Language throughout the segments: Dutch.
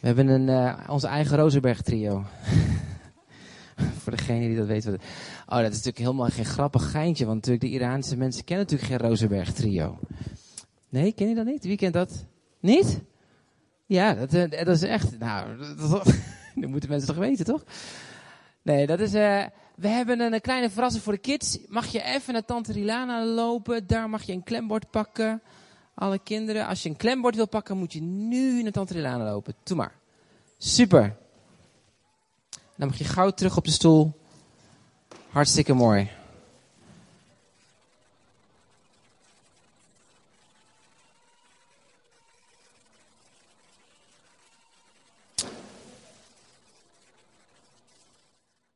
We hebben een, uh, onze eigen Rozenberg trio. Voor degene die dat weet. Oh, dat is natuurlijk helemaal geen grappig geintje. Want natuurlijk de Iraanse mensen kennen natuurlijk geen Rozenberg trio. Nee, ken je dat niet? Wie kent dat? Niet? Ja, dat, uh, dat is echt... Nou, dat, moeten mensen toch weten, toch? Nee, dat is... Uh, we hebben een, kleine verrassing voor de kids. Mag je even naar Tante Rilana lopen. Daar mag je een klembord pakken. Alle kinderen. Als je een klembord wil pakken, moet je nu naar Tante Rilana lopen. Doe maar. Super. Dan mag je gauw terug op de stoel. Hartstikke mooi.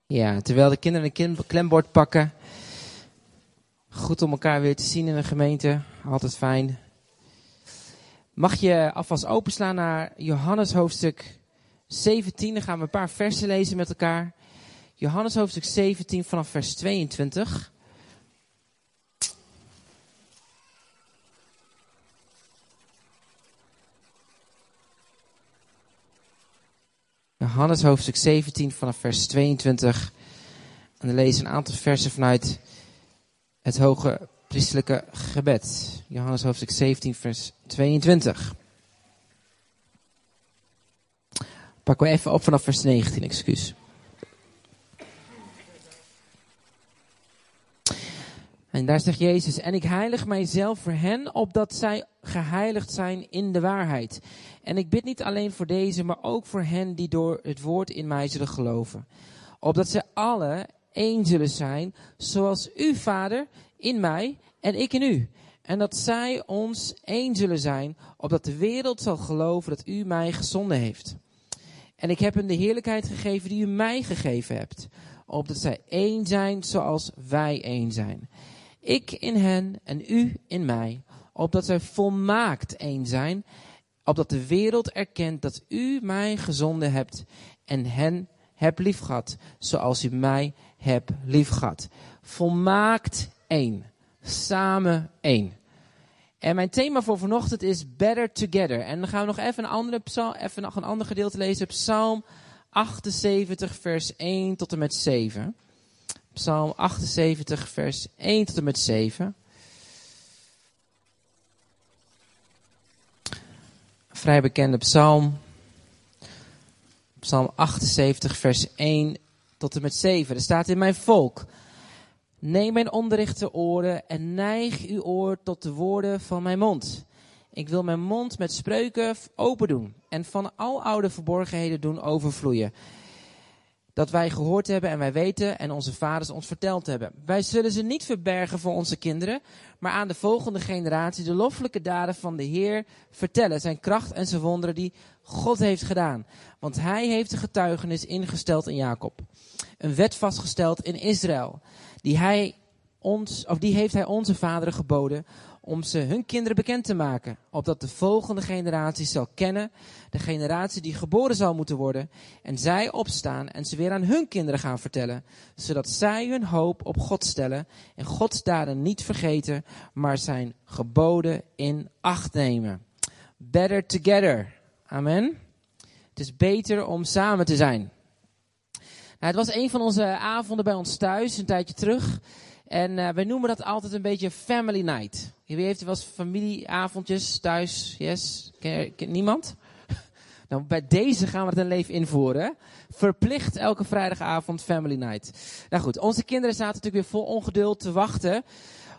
Ja, terwijl de kinderen een klembord pakken. Goed om elkaar weer te zien in een gemeente. Altijd fijn. Mag je alvast openslaan naar Johannes hoofdstuk 17. Dan gaan we een paar versen lezen met elkaar. Johannes hoofdstuk 17 vanaf vers 22. Johannes hoofdstuk 17 vanaf vers 22. En dan lezen een aantal versen vanuit het hoge priestelijke gebed. Johannes hoofdstuk 17 vers 22. Pakken we even op vanaf vers 19, excuus. En daar zegt Jezus, en ik heilig mijzelf voor hen, opdat zij geheiligd zijn in de waarheid. En ik bid niet alleen voor deze, maar ook voor hen die door het woord in mij zullen geloven. Opdat ze alle één zullen zijn, zoals u, Vader, in mij en ik in u. En dat zij ons één zullen zijn, opdat de wereld zal geloven dat u mij gezonden heeft. En ik heb hen de heerlijkheid gegeven die u mij gegeven hebt, opdat zij één zijn zoals wij één zijn. Ik in hen en u in mij, opdat zij volmaakt één zijn, opdat de wereld erkent dat u mij gezonden hebt en hen hebt liefgehad, zoals u mij hebt liefgehad. Volmaakt één. Samen één. En mijn thema voor vanochtend is Better Together. En dan gaan we nog even een, andere psalm, even nog een ander gedeelte lezen. Psalm 78, vers 1 tot en met 7. Psalm 78, vers 1 tot en met 7. Vrij bekende psalm. Psalm 78, vers 1 tot en met 7. Er staat in mijn volk. Neem mijn onderrichte oren en neig uw oor tot de woorden van mijn mond. Ik wil mijn mond met spreuken open doen en van al oude verborgenheden doen overvloeien dat wij gehoord hebben en wij weten en onze vaders ons verteld hebben. Wij zullen ze niet verbergen voor onze kinderen, maar aan de volgende generatie de loffelijke daden van de Heer vertellen. Zijn kracht en zijn wonderen die God heeft gedaan. Want hij heeft de getuigenis ingesteld in Jacob. Een wet vastgesteld in Israël. Die, hij ons, of die heeft hij onze vaderen geboden om ze hun kinderen bekend te maken, opdat de volgende generatie zal kennen, de generatie die geboren zal moeten worden, en zij opstaan en ze weer aan hun kinderen gaan vertellen, zodat zij hun hoop op God stellen en Gods daden niet vergeten, maar zijn geboden in acht nemen. Better together. Amen. Het is beter om samen te zijn. Nou, het was een van onze avonden bij ons thuis, een tijdje terug. En uh, wij noemen dat altijd een beetje family night. Wie heeft er wel eens familieavondjes thuis? Yes? Niemand? nou, bij deze gaan we het een leven invoeren. Verplicht elke vrijdagavond family night. Nou goed, onze kinderen zaten natuurlijk weer vol ongeduld te wachten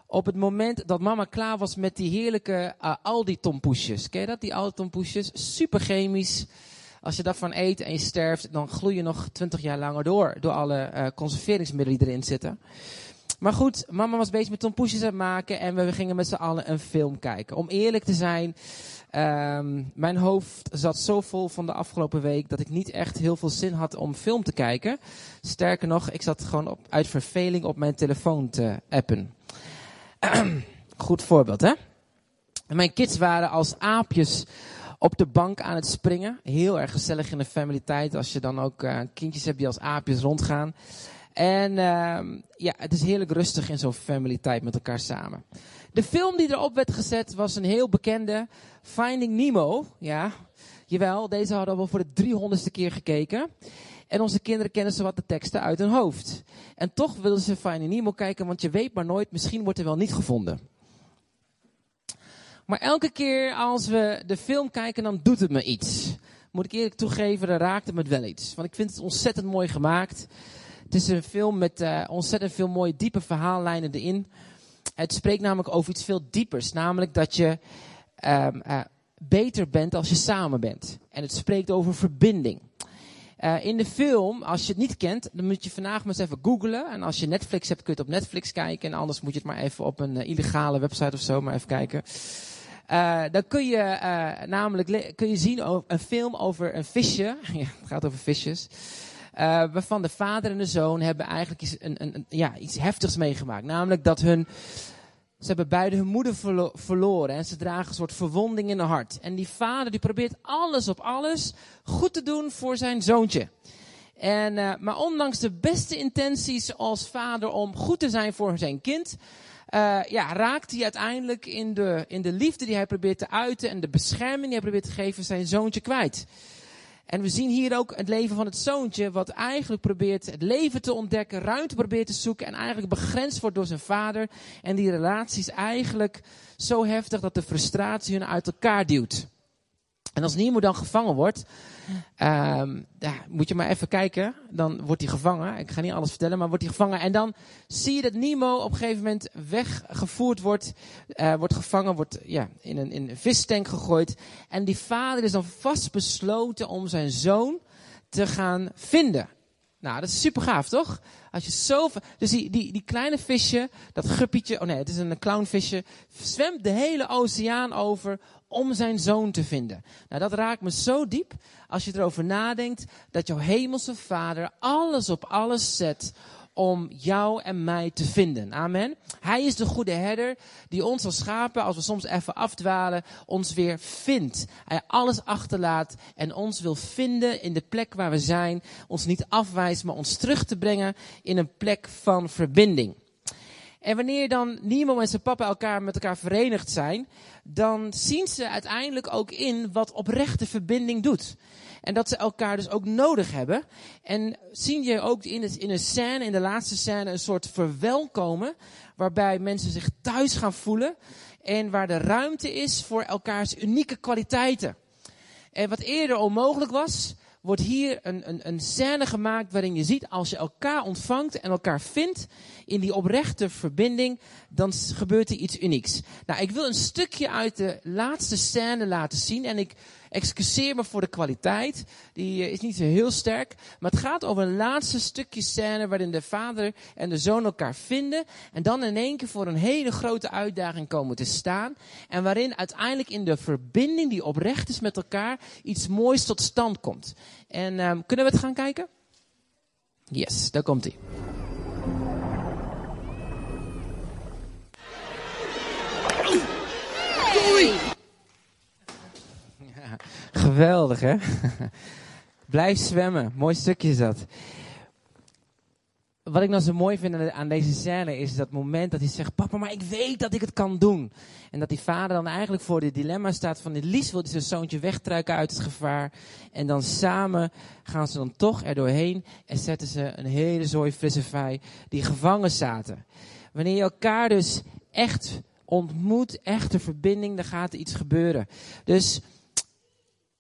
op het moment dat mama klaar was met die heerlijke uh, Aldi tompoesjes. Ken je dat, die Aldi tompoesjes? Super chemisch. Als je daarvan eet en je sterft, dan gloei je nog twintig jaar langer door. Door alle uh, conserveringsmiddelen die erin zitten. Maar goed, mama was bezig met tompoesjes aan het maken en we gingen met z'n allen een film kijken. Om eerlijk te zijn, um, mijn hoofd zat zo vol van de afgelopen week dat ik niet echt heel veel zin had om film te kijken. Sterker nog, ik zat gewoon op, uit verveling op mijn telefoon te appen. Goed voorbeeld, hè? mijn kids waren als aapjes op de bank aan het springen. Heel erg gezellig in de family tijd als je dan ook uh, kindjes hebt die als aapjes rondgaan. En uh, ja, het is heerlijk rustig in zo'n family tijd met elkaar samen. De film die erop werd gezet was een heel bekende Finding Nemo. Ja, Jawel, deze hadden we voor de driehonderdste keer gekeken. En onze kinderen kennen ze wat de teksten uit hun hoofd. En toch willen ze Finding Nemo kijken, want je weet maar nooit, misschien wordt er wel niet gevonden. Maar elke keer als we de film kijken, dan doet het me iets. Moet ik eerlijk toegeven, dan raakt het me wel iets. Want ik vind het ontzettend mooi gemaakt. Het is een film met uh, ontzettend veel mooie diepe verhaallijnen erin. Het spreekt namelijk over iets veel diepers. Namelijk dat je um, uh, beter bent als je samen bent. En het spreekt over verbinding. Uh, in de film, als je het niet kent, dan moet je vandaag maar eens even googlen. En als je Netflix hebt, kun je het op Netflix kijken. En anders moet je het maar even op een illegale website of zo maar even kijken. Dan kun je namelijk kun je zien een film over een visje. ja, het gaat over visjes. Waarvan de vader en de zoon hebben eigenlijk iets, een, een, ja, iets heftigs meegemaakt. Namelijk dat hun ze hebben beide hun moeder verlo verloren en ze dragen een soort verwonding in hun hart. En die vader die probeert alles op alles goed te doen voor zijn zoontje. En, uh, maar ondanks de beste intenties als vader om goed te zijn voor zijn kind, uh, ja, raakt hij uiteindelijk in de, in de liefde die hij probeert te uiten en de bescherming die hij probeert te geven zijn zoontje kwijt. En we zien hier ook het leven van het zoontje, wat eigenlijk probeert het leven te ontdekken, ruimte probeert te zoeken en eigenlijk begrensd wordt door zijn vader. En die relatie is eigenlijk zo heftig dat de frustratie hun uit elkaar duwt. En als Nemo dan gevangen wordt, ja, moet je maar even kijken. Dan wordt hij gevangen. Ik ga niet alles vertellen, maar wordt hij gevangen. En dan zie je dat Nemo op een gegeven moment weggevoerd wordt. Uh, wordt gevangen, wordt ja, in, een, in een vistank gegooid. En die vader is dan vastbesloten om zijn zoon te gaan vinden. Nou, dat is super gaaf, toch? Als je zo, dus die, die, die kleine visje, dat guppietje, oh nee, het is een clownvisje, zwemt de hele oceaan over om zijn zoon te vinden. Nou, dat raakt me zo diep als je erover nadenkt dat jouw hemelse vader alles op alles zet om jou en mij te vinden. Amen. Hij is de goede herder die ons als schapen, als we soms even afdwalen, ons weer vindt. Hij alles achterlaat en ons wil vinden in de plek waar we zijn. Ons niet afwijst, maar ons terug te brengen in een plek van verbinding. En wanneer dan Nemo en zijn papa elkaar met elkaar verenigd zijn, dan zien ze uiteindelijk ook in wat oprechte verbinding doet. En dat ze elkaar dus ook nodig hebben. En zien je ook in, het, in een scène, in de laatste scène, een soort verwelkomen. Waarbij mensen zich thuis gaan voelen. En waar de ruimte is voor elkaars unieke kwaliteiten. En wat eerder onmogelijk was, wordt hier een, een, een scène gemaakt waarin je ziet als je elkaar ontvangt en elkaar vindt in die oprechte verbinding, dan gebeurt er iets unieks. Nou, ik wil een stukje uit de laatste scène laten zien en ik excuseer me voor de kwaliteit. Die eh, is niet zo heel sterk. Maar het gaat over een laatste stukje scène waarin de vader en de zoon elkaar vinden. En dan in één keer voor een hele grote uitdaging komen te staan. En waarin uiteindelijk in de verbinding die oprecht is met elkaar iets moois tot stand komt. En um, kunnen we het gaan kijken? Yes, daar komt hij. Geweldig, hè? Blijf zwemmen. Mooi stukje is dat. Wat ik nou zo mooi vind aan deze scène is dat moment dat hij zegt: Papa, maar ik weet dat ik het kan doen. En dat die vader dan eigenlijk voor dit dilemma staat: van Lies wil zijn zoontje wegtruiken uit het gevaar. En dan samen gaan ze dan toch er doorheen en zetten ze een hele zooi frisse vij die gevangen zaten. Wanneer je elkaar dus echt ontmoet, echte verbinding, dan gaat er iets gebeuren. Dus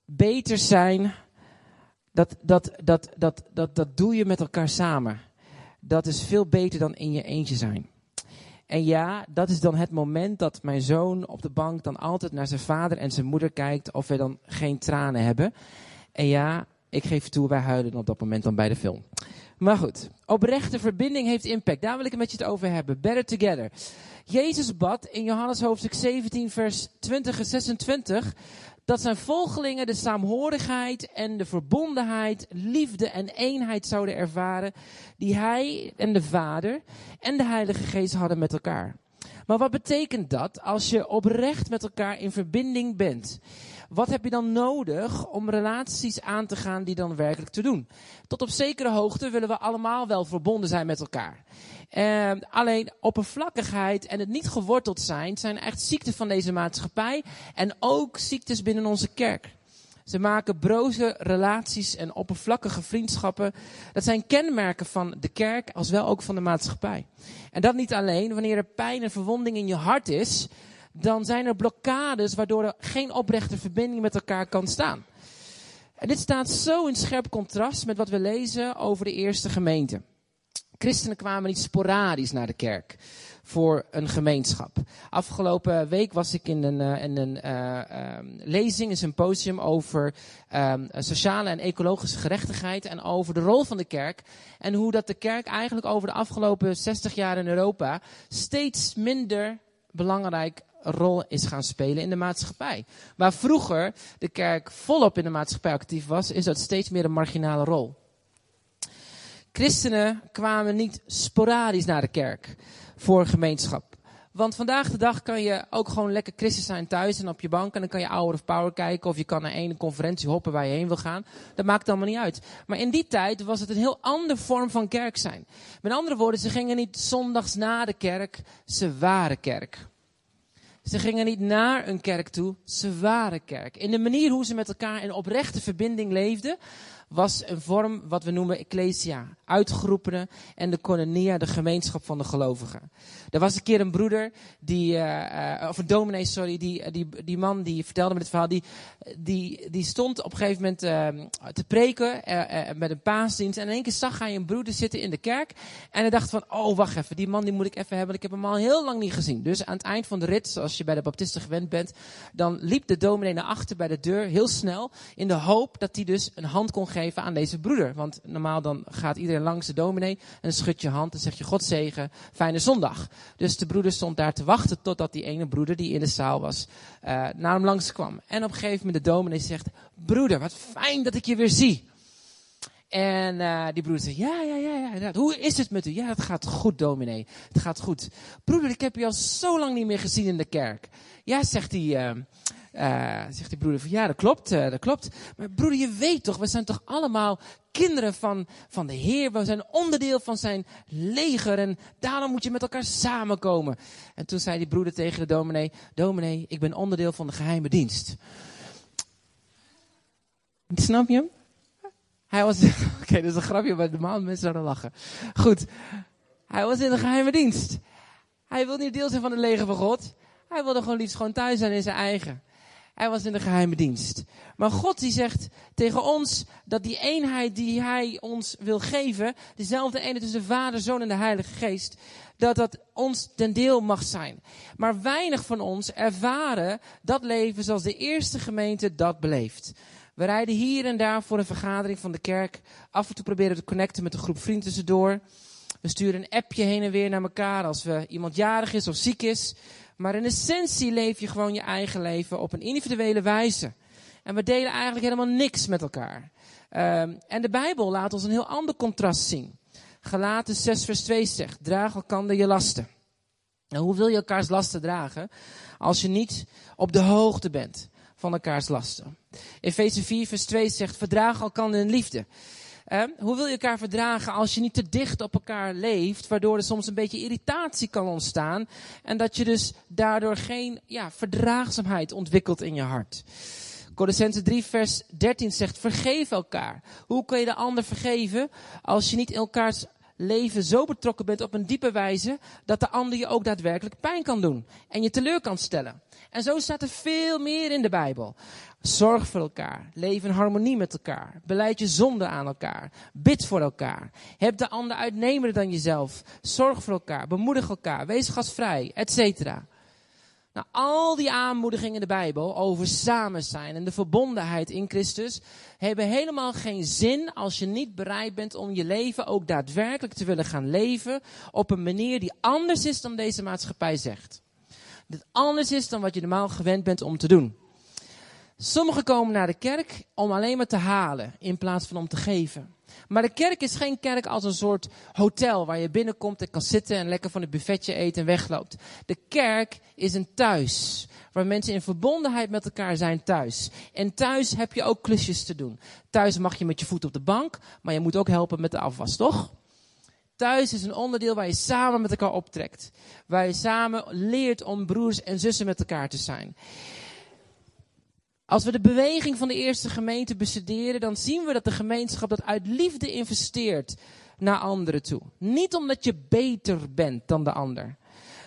beter zijn, dat, dat, dat, dat, dat, dat doe je met elkaar samen. Dat is veel beter dan in je eentje zijn. En ja, dat is dan het moment dat mijn zoon op de bank dan altijd naar zijn vader en zijn moeder kijkt of we dan geen tranen hebben. En ja, ik geef toe, wij huilen op dat moment dan bij de film. Maar goed, oprechte verbinding heeft impact. Daar wil ik het met je het over hebben. Better together. Jezus bad in Johannes hoofdstuk 17, vers 20 en 26 dat zijn volgelingen de saamhorigheid en de verbondenheid, liefde en eenheid zouden ervaren die hij en de Vader en de Heilige Geest hadden met elkaar. Maar wat betekent dat als je oprecht met elkaar in verbinding bent? Wat heb je dan nodig om relaties aan te gaan die dan werkelijk te doen? Tot op zekere hoogte willen we allemaal wel verbonden zijn met elkaar. Uh, alleen oppervlakkigheid en het niet geworteld zijn zijn echt ziekten van deze maatschappij en ook ziektes binnen onze kerk. Ze maken broze relaties en oppervlakkige vriendschappen. Dat zijn kenmerken van de kerk, als wel ook van de maatschappij. En dat niet alleen. Wanneer er pijn en verwonding in je hart is, dan zijn er blokkades waardoor er geen oprechte verbinding met elkaar kan staan. En dit staat zo in scherp contrast met wat we lezen over de eerste gemeente. Christenen kwamen niet sporadisch naar de kerk voor een gemeenschap. Afgelopen week was ik in een, uh, in een uh, lezing, een symposium over um, sociale en ecologische gerechtigheid en over de rol van de kerk. En hoe dat de kerk eigenlijk over de afgelopen 60 jaar in Europa steeds minder belangrijk rol is gaan spelen in de maatschappij. Waar vroeger de kerk volop in de maatschappij actief was, is dat steeds meer een marginale rol. Christenen kwamen niet sporadisch naar de kerk voor gemeenschap. Want vandaag de dag kan je ook gewoon lekker christen zijn thuis en op je bank. En dan kan je Hour of Power kijken of je kan naar een conferentie hoppen waar je heen wil gaan. Dat maakt allemaal niet uit. Maar in die tijd was het een heel andere vorm van kerk zijn. Met andere woorden, ze gingen niet zondags na de kerk, ze waren kerk. Ze gingen niet naar een kerk toe, ze waren kerk. In de manier hoe ze met elkaar in oprechte verbinding leefden, was een vorm wat we noemen ecclesia. Uitgeroepenen en de koinonia, de gemeenschap van de gelovigen. Er was een keer een broeder, die, uh, of een dominee, sorry, die, die, die man die vertelde me het verhaal, die, die, die stond op een gegeven moment te preken met een paasdienst. En in één keer zag hij een broeder zitten in de kerk. En hij dacht van, oh wacht even, die man die moet ik even hebben, ik heb hem al heel lang niet gezien. Dus aan het eind van de rit, zoals je bij de baptisten gewend bent, dan liep de dominee naar achter bij de deur, heel snel, in de hoop dat hij dus een hand kon geven aan deze broeder. Want normaal dan gaat iedereen langs de dominee en schud je hand en zeg je God zegen, fijne zondag. Dus de broeder stond daar te wachten totdat die ene broeder die in de zaal was, uh, naar hem langskwam. En op een gegeven moment de dominee zegt, broeder, wat fijn dat ik je weer zie. En uh, die broeder zegt, ja, ja, ja, ja, hoe is het met u? Ja, het gaat goed, dominee. Het gaat goed. Broeder, ik heb je al zo lang niet meer gezien in de kerk. Ja, zegt hij, uh, uh, zegt die broeder van ja, dat klopt, uh, dat klopt. Maar broeder, je weet toch, we zijn toch allemaal kinderen van, van de Heer. We zijn onderdeel van zijn leger en daarom moet je met elkaar samenkomen. En toen zei die broeder tegen de dominee, dominee, ik ben onderdeel van de geheime dienst. Snap je hem? Hij was, oké, dat is een grapje, maar normaal mensen zouden lachen. Goed, hij was in de geheime dienst. Hij wil niet deel zijn van het leger van God. Hij wilde gewoon liefst gewoon thuis zijn in zijn eigen. Hij was in de geheime dienst. Maar God die zegt tegen ons dat die eenheid die hij ons wil geven, dezelfde eenheid tussen de Vader, Zoon en de Heilige Geest, dat dat ons ten deel mag zijn. Maar weinig van ons ervaren dat leven zoals de eerste gemeente dat beleeft. We rijden hier en daar voor een vergadering van de kerk. Af en toe proberen te connecten met een groep vrienden tussendoor. We sturen een appje heen en weer naar elkaar als we iemand jarig is of ziek is. Maar in essentie leef je gewoon je eigen leven op een individuele wijze. En we delen eigenlijk helemaal niks met elkaar. Um, en de Bijbel laat ons een heel ander contrast zien. Galaten 6 vers 2 zegt, draag elkander je lasten. Nou, hoe wil je elkaars lasten dragen als je niet op de hoogte bent van elkaars lasten? Efeze 4 vers 2 zegt, verdraag elkander in liefde. Hoe wil je elkaar verdragen als je niet te dicht op elkaar leeft, waardoor er soms een beetje irritatie kan ontstaan en dat je dus daardoor geen ja, verdraagzaamheid ontwikkelt in je hart. Colossense 3 vers 13 zegt, vergeef elkaar. Hoe kun je de ander vergeven als je niet elkaars leven zo betrokken bent op een diepe wijze dat de ander je ook daadwerkelijk pijn kan doen en je teleur kan stellen. En zo staat er veel meer in de Bijbel. Zorg voor elkaar. Leef in harmonie met elkaar. Beleid je zonde aan elkaar. Bid voor elkaar. Heb de ander uitnemender dan jezelf. Zorg voor elkaar. Bemoedig elkaar. Wees gastvrij, etc. Nou, al die aanmoedigingen in de Bijbel over samen zijn en de verbondenheid in Christus hebben helemaal geen zin als je niet bereid bent om je leven ook daadwerkelijk te willen gaan leven op een manier die anders is dan deze maatschappij zegt. Dit anders is dan wat je normaal gewend bent om te doen. Sommigen komen naar de kerk om alleen maar te halen in plaats van om te geven. Maar de kerk is geen kerk als een soort hotel waar je binnenkomt en kan zitten en lekker van het buffetje eten en wegloopt. De kerk is een thuis waar mensen in verbondenheid met elkaar zijn thuis. En thuis heb je ook klusjes te doen. Thuis mag je met je voet op de bank, maar je moet ook helpen met de afwas, toch? Thuis is een onderdeel waar je samen met elkaar optrekt. Waar je samen leert om broers en zussen met elkaar te zijn. Als we de beweging van de eerste gemeente bestuderen, dan zien we dat de gemeenschap dat uit liefde investeert naar anderen toe. Niet omdat je beter bent dan de ander.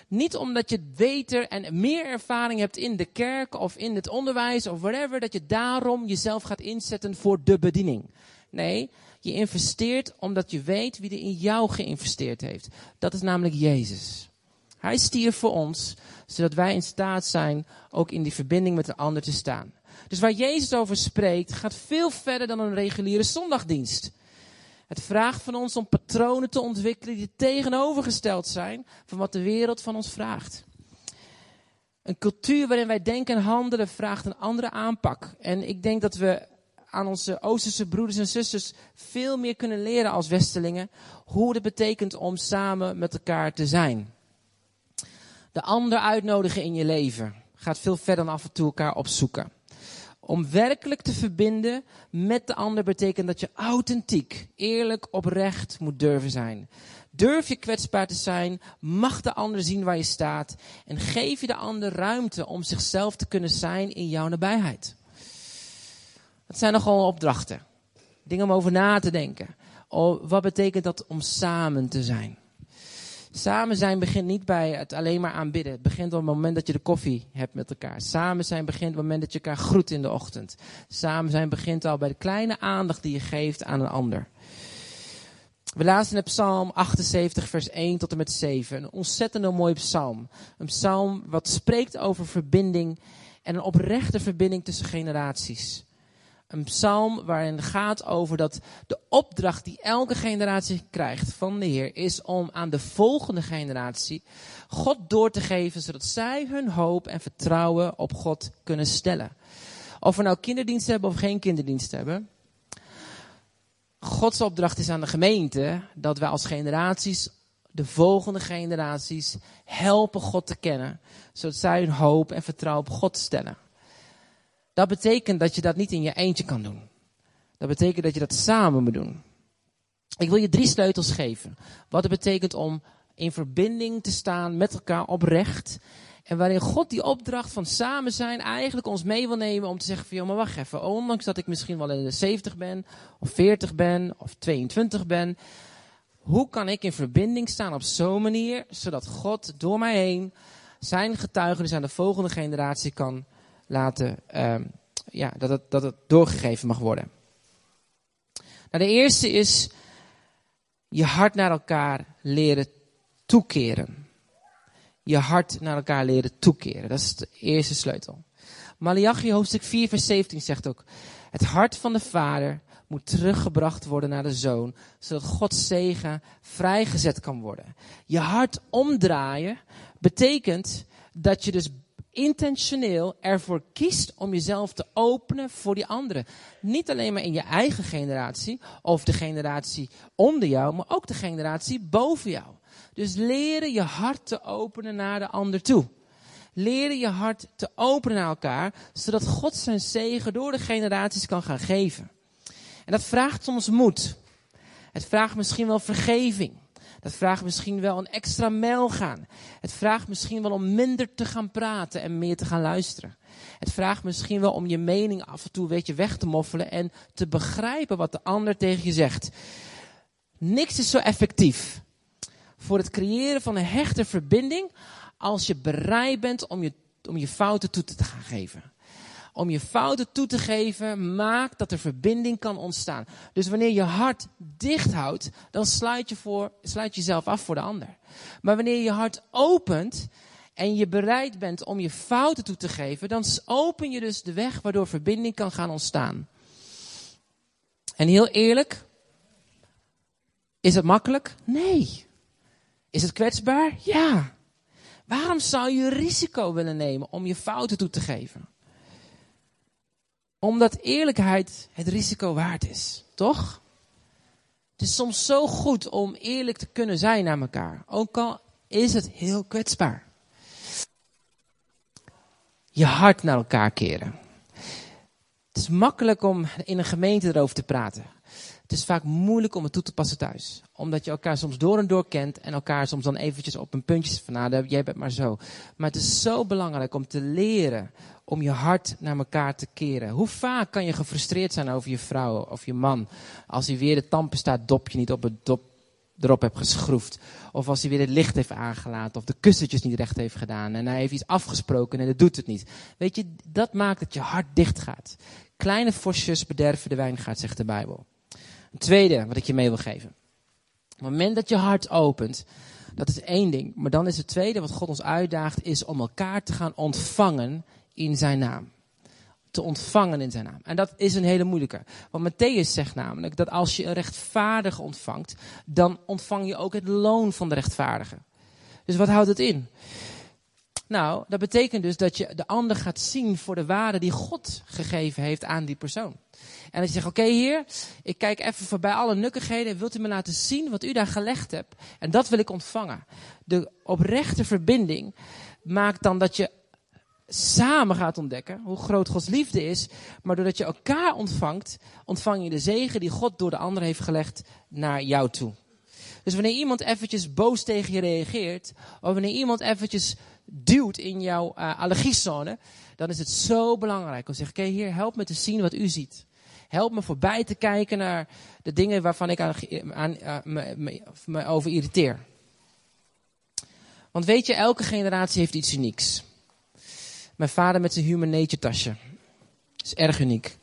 Niet omdat je beter en meer ervaring hebt in de kerk of in het onderwijs of whatever, dat je daarom jezelf gaat inzetten voor de bediening. Nee, je investeert omdat je weet wie er in jou geïnvesteerd heeft. Dat is namelijk Jezus. Hij stierf voor ons, zodat wij in staat zijn ook in die verbinding met de ander te staan. Dus waar Jezus over spreekt, gaat veel verder dan een reguliere zondagdienst. Het vraagt van ons om patronen te ontwikkelen die tegenovergesteld zijn van wat de wereld van ons vraagt. Een cultuur waarin wij denken en handelen vraagt een andere aanpak. En ik denk dat we aan onze Oosterse broeders en zusters veel meer kunnen leren als Westelingen hoe het betekent om samen met elkaar te zijn. De ander uitnodigen in je leven gaat veel verder dan af en toe elkaar opzoeken. Om werkelijk te verbinden met de ander betekent dat je authentiek, eerlijk, oprecht moet durven zijn. Durf je kwetsbaar te zijn, mag de ander zien waar je staat en geef je de ander ruimte om zichzelf te kunnen zijn in jouw nabijheid. Dat zijn nogal opdrachten. Dingen om over na te denken. Oh, wat betekent dat om samen te zijn? Samen zijn begint niet bij het alleen maar aanbidden. Het begint op het moment dat je de koffie hebt met elkaar. Samen zijn begint op het moment dat je elkaar groet in de ochtend. Samen zijn begint al bij de kleine aandacht die je geeft aan een ander. We lazen in Psalm 78, vers 1 tot en met 7. Een ontzettend mooie psalm. Een psalm wat spreekt over verbinding en een oprechte verbinding tussen generaties. Een psalm waarin het gaat over dat de opdracht die elke generatie krijgt van de Heer is om aan de volgende generatie God door te geven, zodat zij hun hoop en vertrouwen op God kunnen stellen. Of we nou kinderdienst hebben of geen kinderdienst hebben. Gods opdracht is aan de gemeente dat wij als generaties, de volgende generaties, helpen God te kennen, zodat zij hun hoop en vertrouwen op God stellen. Dat betekent dat je dat niet in je eentje kan doen. Dat betekent dat je dat samen moet doen. Ik wil je drie sleutels geven. Wat het betekent om in verbinding te staan met elkaar oprecht. En waarin God die opdracht van samen zijn eigenlijk ons mee wil nemen om te zeggen van, joh, maar wacht even. Ondanks dat ik misschien wel in de 70 ben, of 40 ben, of 22 ben. Hoe kan ik in verbinding staan op zo'n manier, zodat God door mij heen zijn getuigenis aan de volgende generatie kan laten, uh, ja, dat het, dat het doorgegeven mag worden. Nou, de eerste is je hart naar elkaar leren toekeren. Je hart naar elkaar leren toekeren. Dat is de eerste sleutel. Malachi hoofdstuk 4 vers 17 zegt ook, het hart van de vader moet teruggebracht worden naar de zoon, zodat Gods zegen vrijgezet kan worden. Je hart omdraaien betekent dat je dus intentioneel ervoor kiest om jezelf te openen voor die anderen. Niet alleen maar in je eigen generatie of de generatie onder jou, maar ook de generatie boven jou. Dus leren je hart te openen naar de ander toe. Leren je hart te openen naar elkaar, zodat God zijn zegen door de generaties kan gaan geven. En dat vraagt soms moed. Het vraagt misschien wel vergeving. Dat vraagt misschien wel een extra mijl gaan. Het vraagt misschien wel om minder te gaan praten en meer te gaan luisteren. Het vraagt misschien wel om je mening af en toe weet je weg te moffelen en te begrijpen wat de ander tegen je zegt. Niks is zo effectief voor het creëren van een hechte verbinding als je bereid bent om je, om je fouten toe te gaan geven om je fouten toe te geven, maakt dat er verbinding kan ontstaan. Dus wanneer je hart dicht houdt, dan sluit je, voor, sluit je jezelf af voor de ander. Maar wanneer je hart opent en je bereid bent om je fouten toe te geven, dan open je dus de weg waardoor verbinding kan gaan ontstaan. En heel eerlijk, is het makkelijk? Nee. Is het kwetsbaar? Ja. Waarom zou je risico willen nemen om je fouten toe te geven? Omdat eerlijkheid het risico waard is, toch? Het is soms zo goed om eerlijk te kunnen zijn naar elkaar. Ook al is het heel kwetsbaar. Je hart naar elkaar keren. Het is makkelijk om in een gemeente erover te praten. Het is vaak moeilijk om het toe te passen thuis. Omdat je elkaar soms door en door kent en elkaar soms dan eventjes op een puntje van nou, jij bent maar zo. Maar het is zo belangrijk om te leren om je hart naar elkaar te keren. Hoe vaak kan je gefrustreerd zijn over je vrouw of je man als hij weer de tandpasta dopje niet op het dop erop hebt geschroefd. Of als hij weer het licht heeft aangelaten. Of de kussentjes niet recht heeft gedaan. En hij heeft iets afgesproken en dat doet het niet. Weet je, dat maakt dat je hart dicht gaat. Kleine vosjes bederven de wijngaard, zegt de Bijbel. Een tweede wat ik je mee wil geven. Op het moment dat je hart opent, dat is één ding. Maar dan is het tweede wat God ons uitdaagt, is om elkaar te gaan ontvangen in zijn naam. Te ontvangen in zijn naam. En dat is een hele moeilijke. Want Matthäus zegt namelijk dat als je een rechtvaardige ontvangt, dan ontvang je ook het loon van de rechtvaardige. Dus wat houdt het in? Nou, dat betekent dus dat je de ander gaat zien voor de waarde die God gegeven heeft aan die persoon. En dat je zegt, oké heer, ik kijk even voorbij alle nukkigheden. Wilt u me laten zien wat u daar gelegd hebt? En dat wil ik ontvangen. De oprechte verbinding maakt dan dat je samen gaat ontdekken hoe groot Gods liefde is. Maar doordat je elkaar ontvangt, ontvang je de zegen die God door de ander heeft gelegd naar jou toe. Dus wanneer iemand eventjes boos tegen je reageert, of wanneer iemand eventjes duwt in jouw uh, allergiezone, dan is het zo belangrijk om te zeggen, oké heer, help me te zien wat u ziet. Help me voorbij te kijken naar de dingen waarvan ik aan, aan, uh, me, over irriteer. Want weet je, elke generatie heeft iets unieks. Mijn vader met zijn human nature tasje. Is erg uniek.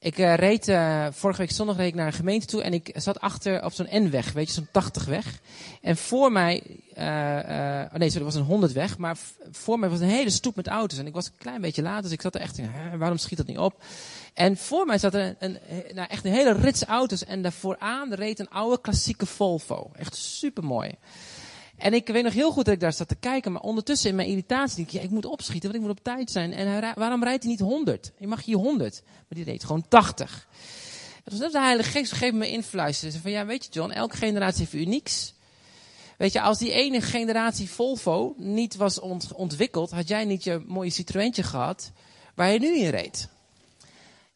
Ik uh, reed, uh, vorige week zondag reed ik naar een gemeente toe en ik zat achter op zo'n N-weg, weet je, zo'n 80 weg. En voor mij, uh, oh nee, sorry, was een 100 weg, maar voor mij was een hele stoep met auto's. En ik was een klein beetje laat, dus ik zat er echt in, waarom schiet dat niet op? En voor mij zat er een, een, nou, echt een hele rits auto's en daar vooraan reed een oude klassieke Volvo. Echt super mooi. En ik weet nog heel goed dat ik daar zat te kijken, maar ondertussen in mijn irritatie denk ik, ja, ik moet opschieten, want ik moet op tijd zijn. En waarom rijdt hij niet 100? Je mag hier 100, maar die reed gewoon 80. Het was net de Heilige Geest gegeven me influisteren. Van ja, weet je John, elke generatie heeft unieks. Weet je, als die ene generatie Volvo niet was ont ontwikkeld, had jij niet je mooie Citroëntje gehad waar je nu in reed.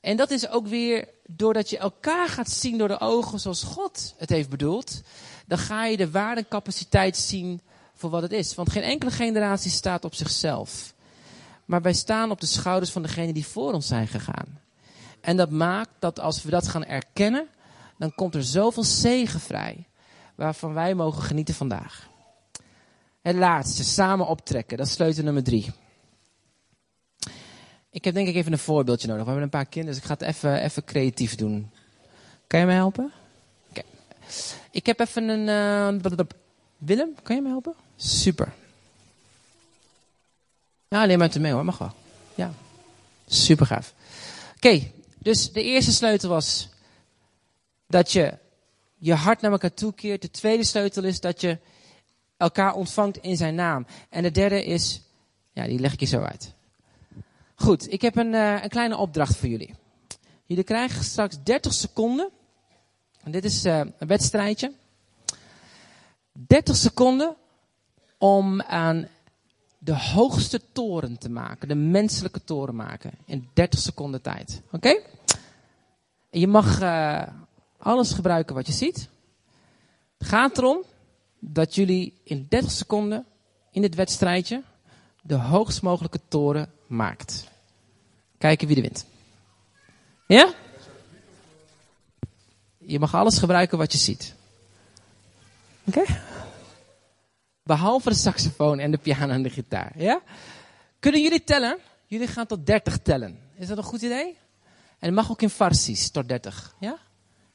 En dat is ook weer doordat je elkaar gaat zien door de ogen zoals God het heeft bedoeld dan ga je de waarde en capaciteit zien voor wat het is. Want geen enkele generatie staat op zichzelf. Maar wij staan op de schouders van degenen die voor ons zijn gegaan. En dat maakt dat als we dat gaan erkennen, dan komt er zoveel zegen vrij. Waarvan wij mogen genieten vandaag. Het laatste, samen optrekken. Dat is sleutel nummer drie. Ik heb denk ik even een voorbeeldje nodig. We hebben een paar kinderen, dus ik ga het even, even creatief doen. Kan je mij helpen? Ik heb even een... Uh, Willem, kan je me helpen? Super. Ja, neem uit mee hoor, mag wel. Ja, super gaaf. Oké, dus de eerste sleutel was dat je je hart naar elkaar toekeert. De tweede sleutel is dat je elkaar ontvangt in zijn naam. En de derde is, ja, die leg ik je zo uit. Goed, ik heb een, uh, een kleine opdracht voor jullie. Jullie krijgen straks 30 seconden dit is uh, een wedstrijdje. 30 seconden om aan de hoogste toren te maken. De menselijke toren maken. In 30 seconden tijd. Oké? Je mag uh, alles gebruiken wat je ziet. Het gaat erom dat jullie in 30 seconden in dit wedstrijdje de hoogst mogelijke toren maakt. Kijken wie er wint. Ja? Je mag alles gebruiken wat je ziet. Oké? Behalve de saxofoon en de piano en de gitaar. Ja? Kunnen jullie tellen? Jullie gaan tot 30 tellen. Is dat een goed idee? En het mag ook in farsies tot 30. Ja?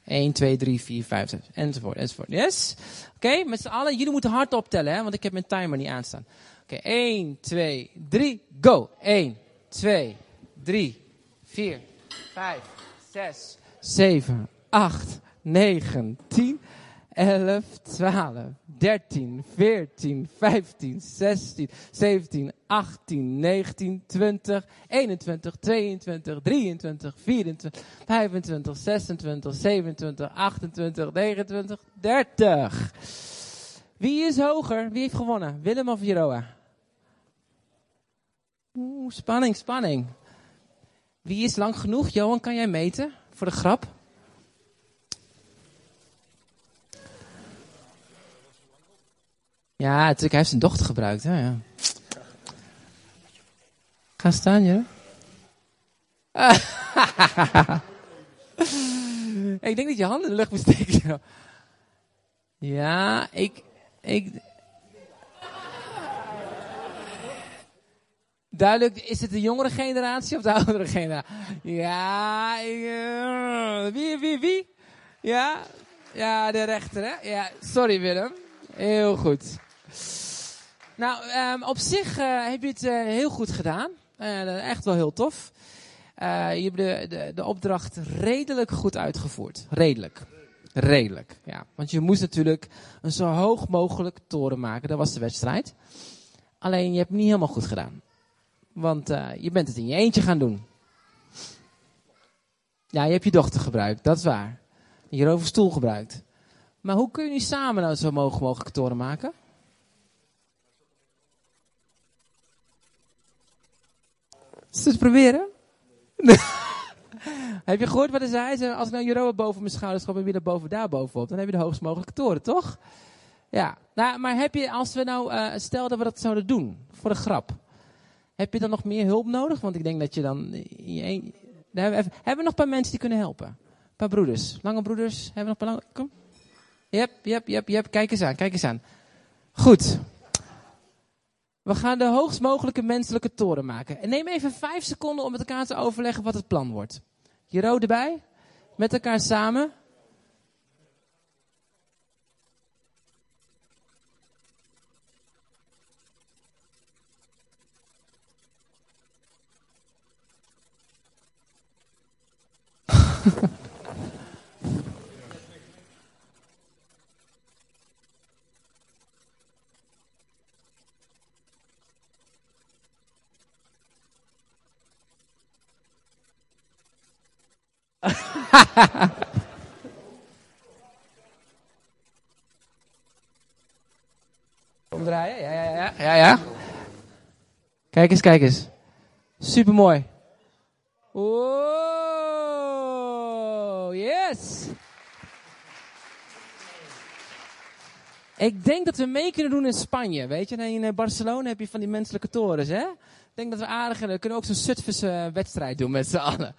1, 2, 3, 4, 5, 6, enzovoort, enzovoort. Yes? Oké, okay, met z'n allen, jullie moeten hard optellen, hè, want ik heb mijn timer niet aanstaan. Oké, okay, 1, 2, 3, go. 1, 2, 3, 4, 5, 6, 7, 8, 9, 10, 11, 12, 13, 14, 15, 16, 17, 18, 19, 20, 21, 22, 23, 24, 25, 26, 27, 28, 29, 30. Wie is hoger? Wie heeft gewonnen? Willem of Jeroa? Oeh, spanning, spanning. Wie is lang genoeg? Johan, kan jij meten? Voor de grap. Ja, natuurlijk, hij heeft zijn dochter gebruikt. Hè? Ja. Ga staan, Jeroen. ik denk dat je handen in de lucht moet steken. Ja, ik, ik. Duidelijk, is het de jongere generatie of de oudere generatie? Ja, ik, uh, wie, wie, wie? Ja, ja, de rechter, hè? Ja, sorry Willem. Heel goed. Nou, um, op zich uh, heb je het uh, heel goed gedaan. Uh, echt wel heel tof. Je hebt de, de, de opdracht redelijk goed uitgevoerd. Redelijk. Redelijk, ja. Want je moest natuurlijk een zo hoog mogelijk toren maken. Dat was de wedstrijd. Alleen je hebt het niet helemaal goed gedaan. Want je bent het in je eentje gaan doen. Ja, je hebt je dochter gebruikt, dat is waar. Je stoel gebruikt. Maar hoe kun je nu samen nou zo hoog mogelijk toren maken? Het proberen? heb je gehoord wat hij zei? Als ik nou Jeroen boven mijn schouders schop en weer boven daar bovenop, dan heb je de hoogst mogelijke toren, toch? Ja, nou, maar heb je, als we nou, uh, stel dat we dat zouden doen, voor de grap. Heb je dan nog meer hulp nodig? Want ik denk dat je dan, je, hebben, we, nog een paar mensen die kunnen helpen? Een paar broeders, lange broeders, hebben we nog een paar kom. Yep, yep, yep, yep, kijk eens aan, kijk eens aan. Goed. We gaan de hoogst mogelijke menselijke toren maken. En neem even vijf seconden om met elkaar te overleggen wat het plan wordt. Jero erbij. Met elkaar samen. Omdraaien, ja, ja, ja, ja, ja. Kijk eens, kijk eens. Supermooi. Oh, yes. Ik denk dat we mee kunnen doen in Spanje, weet je. in eh, Barcelona heb je van die menselijke torens, hè. Ik denk dat we aardig, we kunnen ook zo'n Zutphense eh, wedstrijd doen met z'n allen.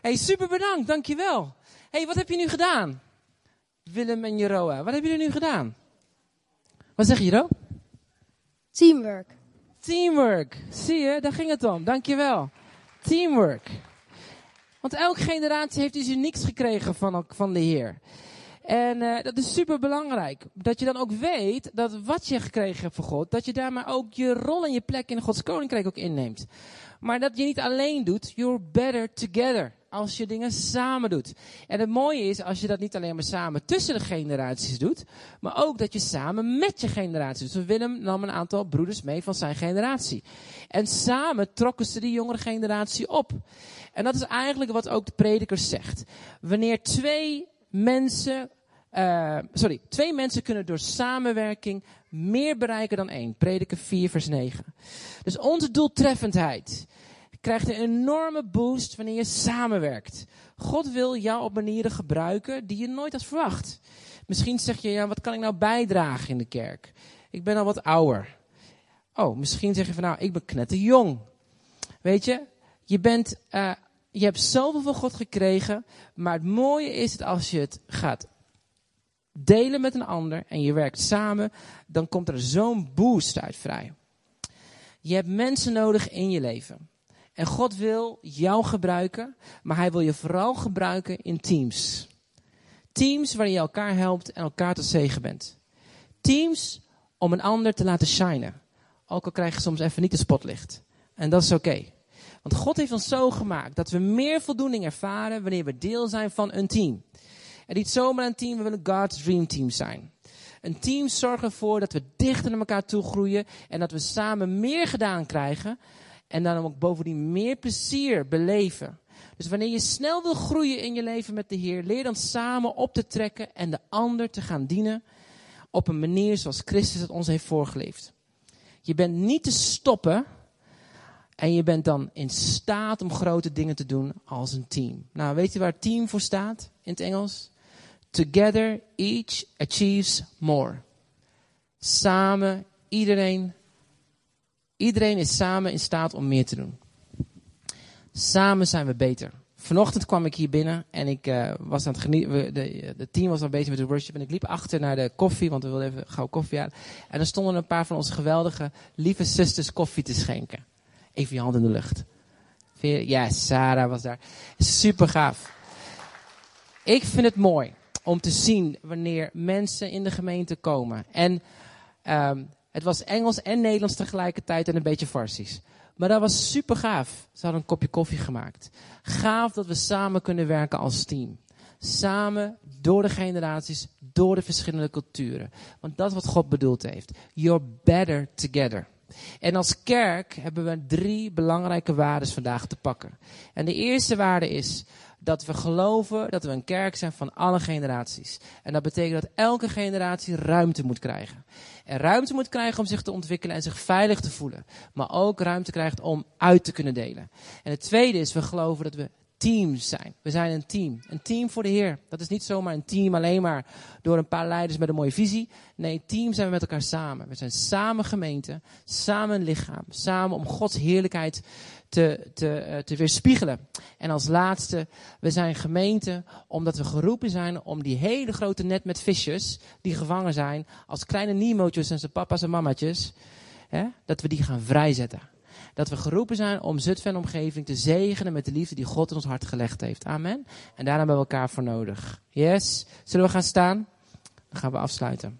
hey, super bedankt, dankjewel hey, wat heb je nu gedaan? Willem en Jeroa, wat hebben jullie nu gedaan? Wat zeg je, Jero? Teamwork. Teamwork. Zie je, daar ging het om. Dankjewel. Teamwork. Want elke generatie heeft iets unieks gekregen van, van de Heer. En uh, dat is super belangrijk. Dat je dan ook weet dat wat je gekregen hebt van God, dat je daar maar ook je rol en je plek in Gods koninkrijk ook inneemt. Maar dat je niet alleen doet, you're better together als je dingen samen doet. En het mooie is als je dat niet alleen maar samen tussen de generaties doet, maar ook dat je samen met je generatie doet. Dus Willem nam een aantal broeders mee van zijn generatie. En samen trokken ze die jongere generatie op. En dat is eigenlijk wat ook de prediker zegt. Wanneer twee mensen, uh, sorry, twee mensen kunnen door samenwerking meer bereiken dan één. Prediker 4 vers 9. Dus onze doeltreffendheid krijgt een enorme boost wanneer je samenwerkt. God wil jou op manieren gebruiken die je nooit had verwacht. Misschien zeg je, ja, wat kan ik nou bijdragen in de kerk? Ik ben al wat ouder. Oh, misschien zeg je van, nou, ik ben knetterjong. Weet je, je bent, uh, je hebt zoveel van God gekregen, maar het mooie is dat als je het gaat delen met een ander en je werkt samen, dan komt er zo'n boost uit vrij. Je hebt mensen nodig in je leven. En God wil jou gebruiken, maar hij wil je vooral gebruiken in teams. Teams waarin je elkaar helpt en elkaar tot zegen bent. Teams om een ander te laten shinen. Ook al krijg je soms even niet de spotlicht. En dat is oké. Want God heeft ons zo gemaakt dat we meer voldoening ervaren wanneer we deel zijn van een team. En niet zomaar een team, we willen God's Dream Team zijn. Een team zorgt ervoor dat we dichter naar elkaar toe groeien en dat we samen meer gedaan krijgen en dan ook bovendien meer plezier beleven. Dus wanneer je snel wil groeien in je leven met de Heer, leer dan samen op te trekken en de ander te gaan dienen op een manier zoals Christus het ons heeft voorgeleefd. Je bent niet te stoppen En je bent dan in staat om grote dingen te doen als een team. Nou, weet je waar team voor staat in het Engels? Together each achieves more. Samen, iedereen, iedereen is samen in staat om meer te doen. Samen zijn we beter. Vanochtend kwam ik hier binnen en ik uh, was aan het genieten. De, team was al bezig met de worship en ik liep achter naar de koffie, want we wilden even gauw koffie halen. En er stonden een paar van onze geweldige, lieve zusters koffie te schenken. Even je hand in de lucht. Ja, Sarah was daar. Super gaaf. Ik vind het mooi om te zien wanneer mensen in de gemeente komen. En um, het was Engels en Nederlands tegelijkertijd en een beetje Farsisch. Maar dat was super gaaf. Ze hadden een kopje koffie gemaakt. Gaaf dat we samen kunnen werken als team. Samen, door de generaties, door de verschillende culturen. Want dat is wat God bedoeld heeft. You're better together. En als kerk hebben we drie belangrijke waarden vandaag te pakken. En de eerste waarde is dat we geloven dat we een kerk zijn van alle generaties. En dat betekent dat elke generatie ruimte moet krijgen. En ruimte moet krijgen om zich te ontwikkelen en zich veilig te voelen. Maar ook ruimte krijgt om uit te kunnen delen. En het tweede is, we geloven dat we teams zijn. We zijn een team. Een team voor de Heer. Dat is niet zomaar een team alleen maar door een paar leiders met een mooie visie. Nee, team zijn we met elkaar samen. We zijn samen gemeente, samen lichaam, samen om Gods heerlijkheid te, te, uh, te weerspiegelen. En als laatste, we zijn gemeente omdat we geroepen zijn om die hele grote net met visjes, die gevangen zijn, als kleine Nemo'tjes en zijn papa's en mamatjes, hè, dat we die gaan vrijzetten. Dat we geroepen zijn om Zutphen en omgeving te zegenen met de liefde die God in ons hart gelegd heeft. Amen. En daar hebben we elkaar voor nodig. Yes. Zullen we gaan staan? Dan gaan we afsluiten.